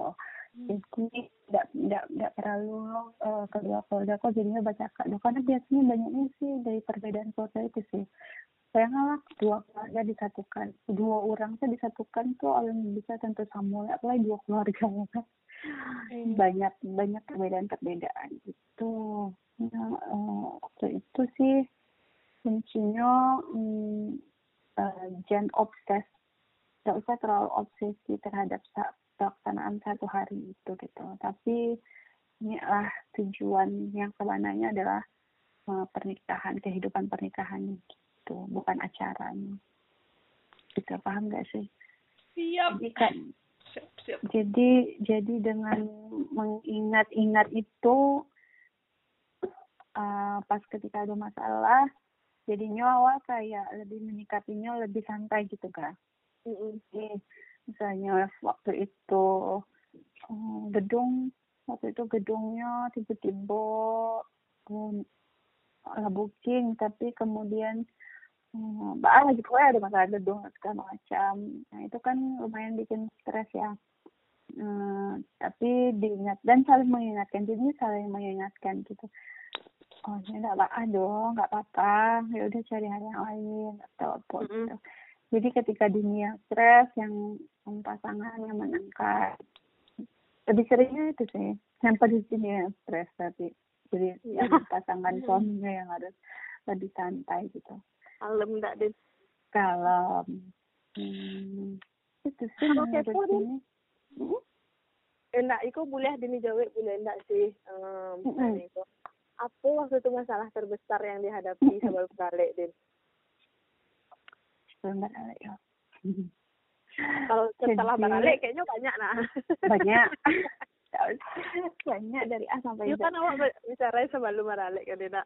Jadi tidak tidak tidak terlalu uh, kedua keluarga kok jadinya baca kak. Karena biasanya banyaknya sih dari perbedaan keluarga itu sih. Saya ngalah dua keluarga disatukan, dua orang tuh disatukan tuh yang bisa tentu sama apalagi dua keluarga ya kan. Hmm. Banyak banyak perbedaan-perbedaan itu. Nah, uh, waktu itu sih kuncinya hmm, uh, jangan obses tidak usah terlalu obsesi terhadap pelaksanaan satu hari itu gitu. Tapi ini adalah tujuan yang sebenarnya adalah uh, pernikahan kehidupan pernikahan gitu. Bukan acaranya kita paham gak sih? Siap. Jadi kan siap, siap. jadi jadi dengan mengingat-ingat itu uh, pas ketika ada masalah jadinya awal kayak lebih menyikapinya lebih santai gitu kan mm misalnya waktu itu um, gedung waktu itu gedungnya tiba-tiba um, booking tapi kemudian um, lagi pokoknya ada masalah gedung segala macam. Nah itu kan lumayan bikin stres ya. Um, tapi diingat dan saling mengingatkan jadi saling mengingatkan gitu. Oh ini nggak apa dong nggak apa-apa. Ya udah cari hal yang lain atau apa mm -hmm. gitu jadi ketika dunia stres yang pasangan yang menangkat lebih seringnya itu sih yang pada sini ya stres tapi jadi yang pasangan suaminya yang harus lebih santai gitu. Kalem enggak deh kalem. Hmm, itu sih menurut ini hmm? enak itu boleh dini jawab boleh enggak sih um, mm -hmm. itu. Apa waktu itu masalah terbesar yang dihadapi sebelum balik din sebelum balik ya. Kalau <laughs> setelah Jadi, balik kayaknya banyak nah banyak. <laughs> Banyak dari A sampai Z. kan awak bicara sebelum balik kan tidak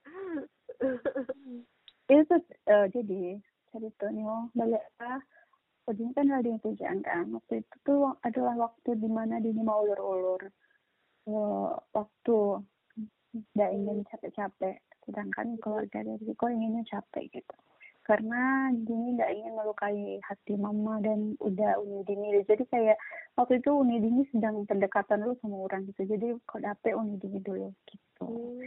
<laughs> itu uh, jadi cerita nih mau balik A Ujung kan yang tujuan kan. Waktu itu tuh adalah waktu di mana dia mau ulur-ulur. Uh, waktu tidak ingin capek-capek. Sedangkan keluarga dari kok inginnya capek gitu karena Dini tidak ingin melukai hati mama dan udah Uni Dini. Jadi kayak waktu itu Uni Dini sedang pendekatan dulu sama orang gitu. Jadi kok dapet Uni Dini dulu gitu. Hmm.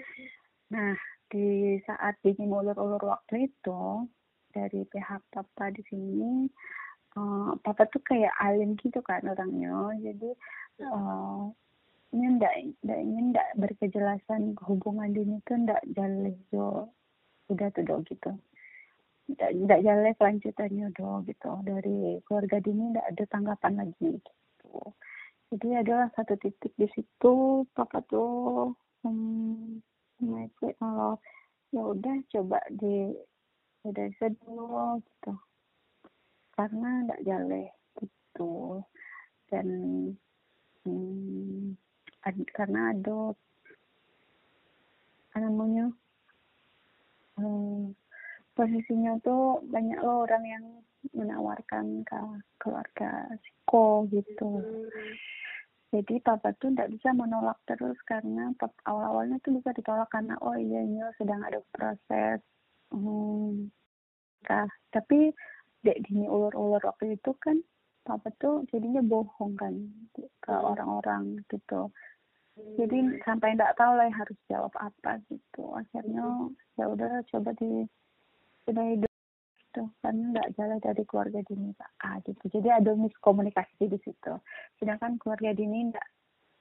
nah di saat Dini ulur-ulur waktu itu dari pihak papa di sini uh, papa tuh kayak alim gitu kan orangnya. Jadi uh, ini ndak ndak ingin ndak berkejelasan hubungan dini itu ndak jalan jo udah tuh do gitu ndak jalan kelanjutannya do gitu. Dari keluarga dini ndak ada tanggapan lagi gitu. Jadi adalah satu titik di situ papa tuh hmm, kalau ya udah coba di udah dulu gitu. Karena ndak jalan gitu. Dan hmm, karena ada namanya hmm, posisinya tuh banyak loh orang yang menawarkan ke keluarga psiko gitu. Jadi papa tuh tidak bisa menolak terus karena awal-awalnya tuh bisa ditolak karena oh iya ini sedang ada proses hmm, kah? Tapi dek dini ulur-ulur waktu itu kan papa tuh jadinya bohong kan ke hmm. orang-orang gitu. Jadi sampai nggak tahu lah harus jawab apa gitu. Akhirnya ya udah coba di sudah hidup. Gitu. Kan nggak jalan dari keluarga dini ah gitu. Jadi ada miskomunikasi di situ. Sedangkan keluarga dini nggak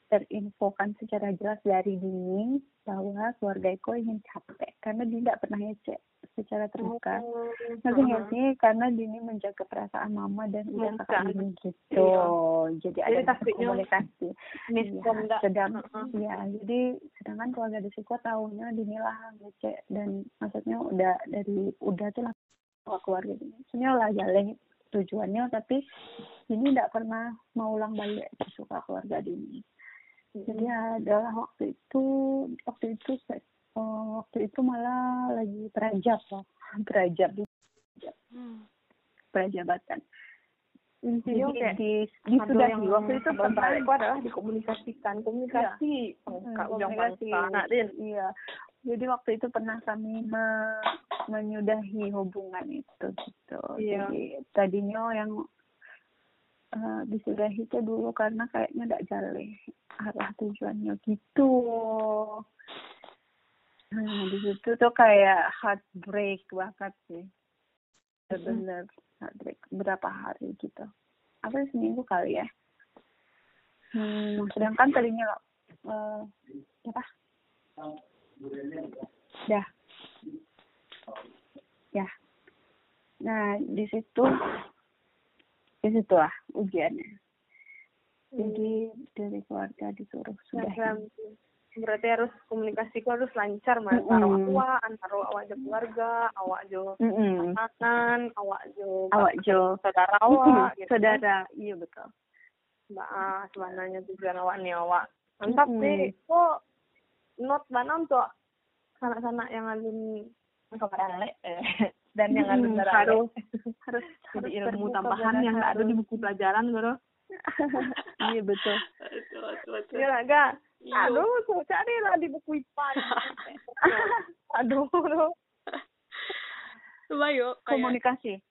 terinfokan secara jelas dari dini bahwa keluarga Eko ingin capek karena dia tidak pernah ngecek secara terbuka. Oh, Ngerti nggak uh-huh. sih? Karena Dini menjaga perasaan mama dan udah kakak ini gitu. Iya. Jadi, jadi ada komunikasi. Ya, sedang, uh-huh. ya jadi sedangkan keluarga Desiko tahunya Dini lah ngecek dan maksudnya udah dari udah tuh lah keluarga Dini. Sebenarnya lah jalan tujuannya tapi Dini tidak pernah mau ulang balik suka keluarga Dini jadi adalah waktu itu waktu itu uh, waktu itu malah lagi perajab loh <laughs> perajab hmm. perajabatan jadi kayak di, di sudah di waktu itu pernah itu adalah dikomunikasikan komunikasi iya. komunikasi. iya. Jadi waktu itu pernah kami me menyudahi hubungan itu gitu. Iya. jadi tadinya yang uh, disudahi itu dulu karena kayaknya tidak jalan arah tujuannya gitu. Nah di situ tuh kayak heartbreak banget sih. Benar heartbreak. Berapa hari gitu. Apa seminggu kali ya. Hmm, sedangkan tadinya uh, apa? Dah. Ya. Nah di situ di situ lah ujiannya jadi dari keluarga disuruh sudah nah, berarti harus komunikasi ku harus lancar mas mm -hmm. awak antara awak jo keluarga awak jo mm -hmm. awak jo awak jo saudara awak mm -hmm. gitu. saudara iya betul mbak ah sebenarnya tujuan awak nih awak mantap mm -hmm. sih kok not banam tuh sanak-sanak yang alun kemarin eh dan yang alun harus <laughs> harus jadi ilmu tambahan yang nggak ada di buku pelajaran bro <laughs> iya betul. Iya enggak aduh so cari lah di buku IPA <laughs> aduh aduh coba yuk komunikasi.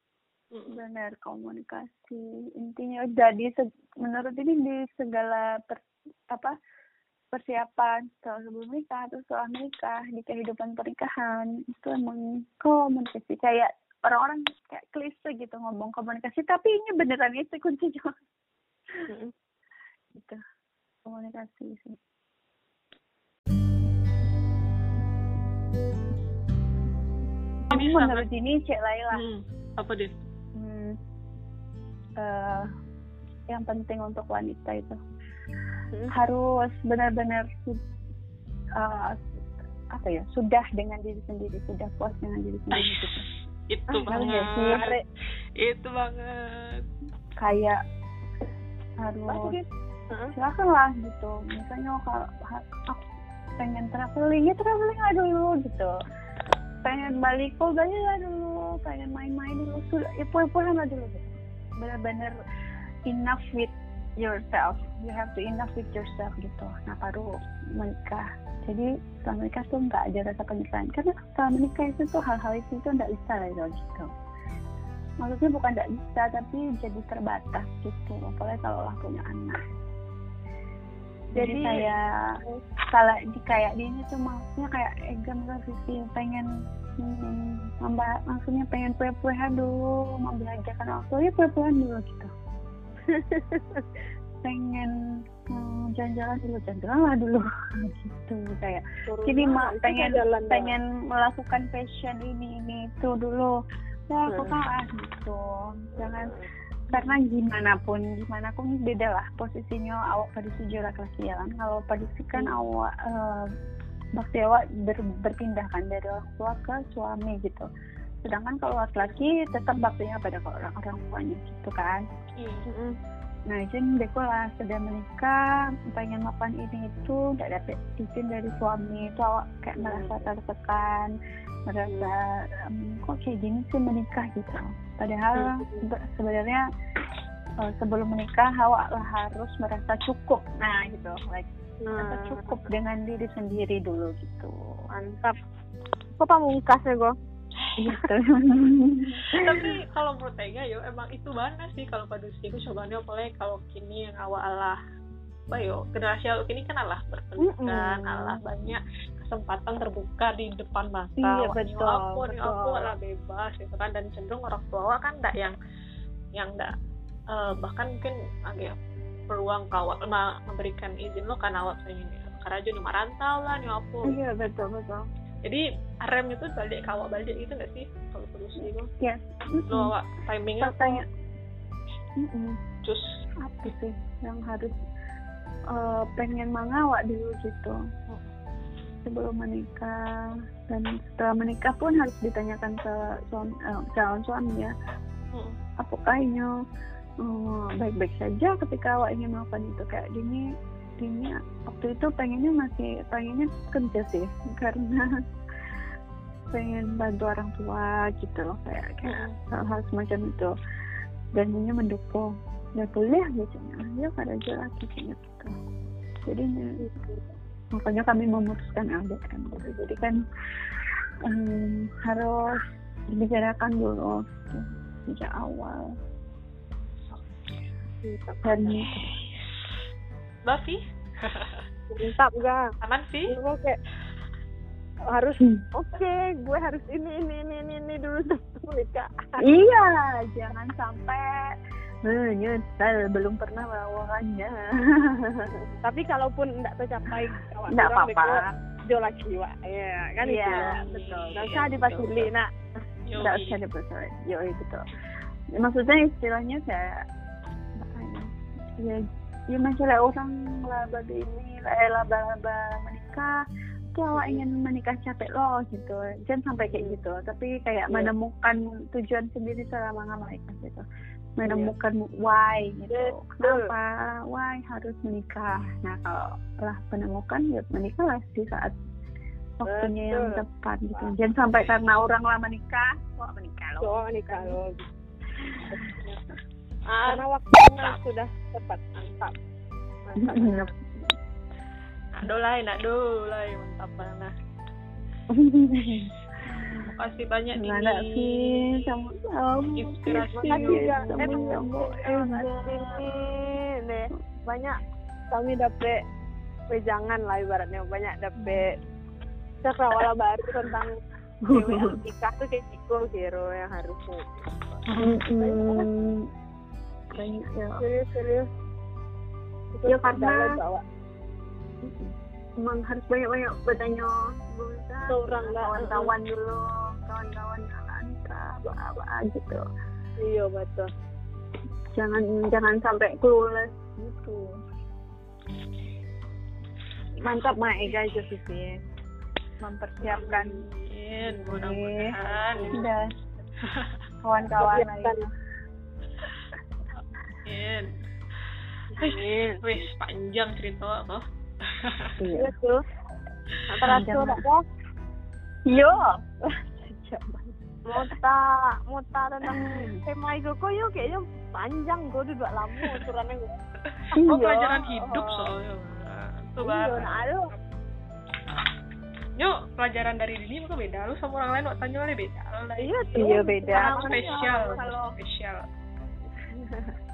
Benar komunikasi. Intinya jadi menurut ini di segala per, apa persiapan setelah sebelum nikah atau setelah menikah di kehidupan pernikahan. Itu emang komunikasi. Kayak orang-orang kayak klise gitu ngomong komunikasi tapi ini beneran itu kuncinya. Gitu. Komunikasi sih. Menurut ini cek Laila. Hmm, apa deh? Hmm, uh, yang penting untuk wanita itu hmm. harus benar-benar uh, apa ya sudah dengan diri sendiri sudah puas dengan diri sendiri gitu. itu ah, banget. Itu banget. Kayak harus uh-huh. silakan lah gitu. Misalnya kalau aku pengen traveling ya traveling lah dulu gitu. Pengen balik kok balik lah dulu pengen main-main dulu sudah ya pulang lah dulu gitu. Benar-benar enough with yourself. You have to enough with yourself gitu. Nah baru menikah. Jadi setelah menikah tuh nggak ada rasa penyesalan karena setelah menikah itu tuh hal-hal itu tuh nggak bisa lah gitu. Maksudnya bukan tidak bisa tapi jadi terbatas gitu. Apalagi kalau lah punya anak. Jadi, jadi kayak kalau di kayak di ini tuh maksudnya kayak Ega sisi pengen hmm, maksudnya pengen pue-puehan dulu membelajarkan waktu ya pue-puehan dulu gitu <laughs> pengen hmm, jalan-jalan dulu jalan-jalan lah dulu. <laughs> Gitu kayak jadi mak pengen pengen melakukan fashion ini ini itu dulu. Ya aku kalah gitu. Jangan karena gimana pun gimana pun beda lah posisinya. Awak pada sejauh laki-laki ya kan? Kalau pada kan hmm. awak uh, bakti awak ber, berpindah kan dari orang tua ke suami gitu sedangkan kalau laki-laki tetap baktinya pada orang orang tuanya gitu kan. Mm. nah izin lah sudah menikah pengen makan ini itu tidak dapat izin dari suami itu awak kayak merasa tertekan merasa um, kok kayak gini sih menikah gitu. Padahal hmm. sebenarnya uh, sebelum menikah awak lah harus merasa cukup. Nah gitu like nah. merasa cukup dengan diri sendiri dulu gitu. Mantap. Kok pamungkas ya gue gitu. <laughs> Tapi <laughs> kalau menurut Ega yo emang itu mana sih kalau pada usia itu cobanya apalagi kalau kini yang awal Allah apa yo generasi awak ini kan Allah berpendidikan Mm-mm. Allah banyak kesempatan terbuka di depan mata. Iya, ini betul, apa ini lah bebas gitu kan. Dan cenderung orang tua kan enggak yang yang enggak eh, bahkan mungkin agak peluang kawat memberikan izin lo karena awak pengen karena aja nih merantau lah nih apa iya betul betul jadi rem itu balik kawat balik gitu nggak sih? Kalau terus itu yes lo awak timingnya? Katanya Mm-mm. cus apa sih yang harus eh, pengen mengawak dulu gitu? Sebelum menikah. Dan setelah menikah pun harus ditanyakan ke suami, eh, calon suami ya. Hmm. apakah ini eh, baik-baik saja ketika awak ingin melakukan itu? Kayak gini gini waktu itu pengennya masih pengennya kerja sih karena <laughs> pengen bantu orang tua gitu loh kayak kayak hal-hal semacam itu. Dan dia mendukung. Ya boleh gitu ya kan aja lah gitu gitu. Jadi ya, makanya kami memutuskan LDM gitu. Jadi kan em, harus dibicarakan dulu gitu, sejak awal. Dan Bafi mantap gak aman sih gue kayak harus Hmm. oke gue harus ini ini ini ini, ini dulu <laughs> sebelum menikah iya jangan sampai menyesal belum pernah melakukannya <laughs> tapi kalaupun tidak tercapai orang apa-apa. bego, Jo lagi wa ya kan Iya, itu. betul. nggak usah dipasuli nak. Nggak usah dipercaya yo betul. Maksudnya istilahnya kayak apa ya ya, masalah orang laba ini eh, laba-laba menikah awak ingin menikah capek loh gitu. Jangan sampai kayak gitu. Tapi kayak Iya. menemukan tujuan sendiri selama menikah gitu. Menemukan why gitu. Kenapa why harus menikah? Nah kalau telah menemukan ya menikahlah di saat waktunya yang tepat gitu. Jangan sampai karena orang lama nikah wah menikah loh Jo nikah lo karena waktunya sudah tepat. Mantap. Mantap. Aduh lah, aduh lah, mantap banget. <laughs> Makasih banyak nih. Gimana sih sama kamu Inspirasi. Sama Eh, kasih. banyak. Kami dapet wejangan lah ibaratnya. Banyak dapet cakrawala <laughs> baru tentang <laughs> cewek nikah tuh kayak gitu hero yang Mm-mm. Banyak ya serius serius. Itu Ya, karena- bawa. Emang harus banyak-banyak bertanya berusaha Ke orang lah. kawan-kawan dulu kawan-kawan nikah apa-apa gitu. Iya betul. Jangan jangan sampai clueless. Gitu. Mantap Mak Ega Josephine mempersiapkan. Amin, mudah-mudahan. udah <laughs> kawan-kawan Lagi Amin. Wih, panjang cerita apa? iya Terus tuh antara apa yo mau tak tentang tema itu kok yuk kayaknya panjang gue udah lama aturannya gue Oh, Iya. pelajaran hidup soalnya. Tuh, iya nah aduh Yuk, pelajaran dari Dini mungkin beda. Lu sama orang lain waktu tanya beda. Iya tuh Iya, beda. Spesial, Kalau- spesial. <laughs>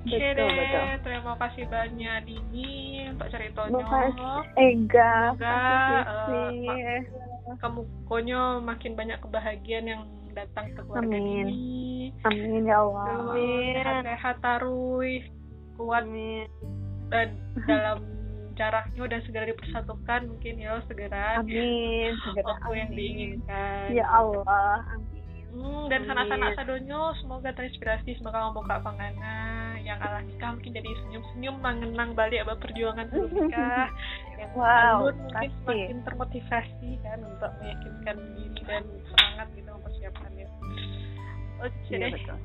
Betul, deh, betul. terima kasih banyak Dini untuk ceritanya. Ega Semoga, eh, Kamu pokoknya makin banyak kebahagiaan yang datang ke keluarga Amin. Dini. amin ya Allah Terus Sehat-sehat taruh, kuat dan dalam jaraknya dan segera dipersatukan mungkin ya segera amin segera waktu yang amin. diinginkan. ya Allah amin Hmm, dan sanak-sanak sadonyo semoga terinspirasi semoga membuka pangana yang ala nikah mungkin jadi senyum-senyum mengenang balik apa perjuangan nikah. <laughs> Yang Wow, alur mungkin pasti. semakin termotivasi kan untuk meyakinkan diri dan semangat gitu mempersiapkannya. Oke. Iya deh betul.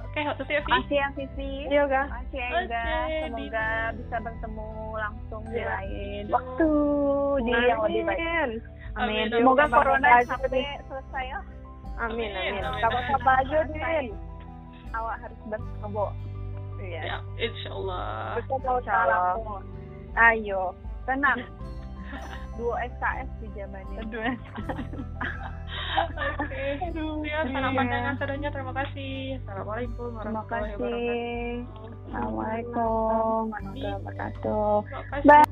Oke waktu itu ya Vi makasih ya Vivi iya kan makasih ya semoga Dini. bisa bertemu langsung di Iya. lain waktu di yang lebih baik. Amin. amin. Semoga Amin. corona sampai selesai ya amin Amin, kabar-kabar aja din. Awak harus berkebo iya. Ya insya Allah kita mau taruh ayo tenang. <laughs> Dua SKS di zamannya dua <laughs> oke ya salam pandangan sadonyo terima kasih. Assalamualaikum terima warahmatullahi kasih. wabarakatuh. Assalamualaikum warahmatullahi wabarakatuh. Bye.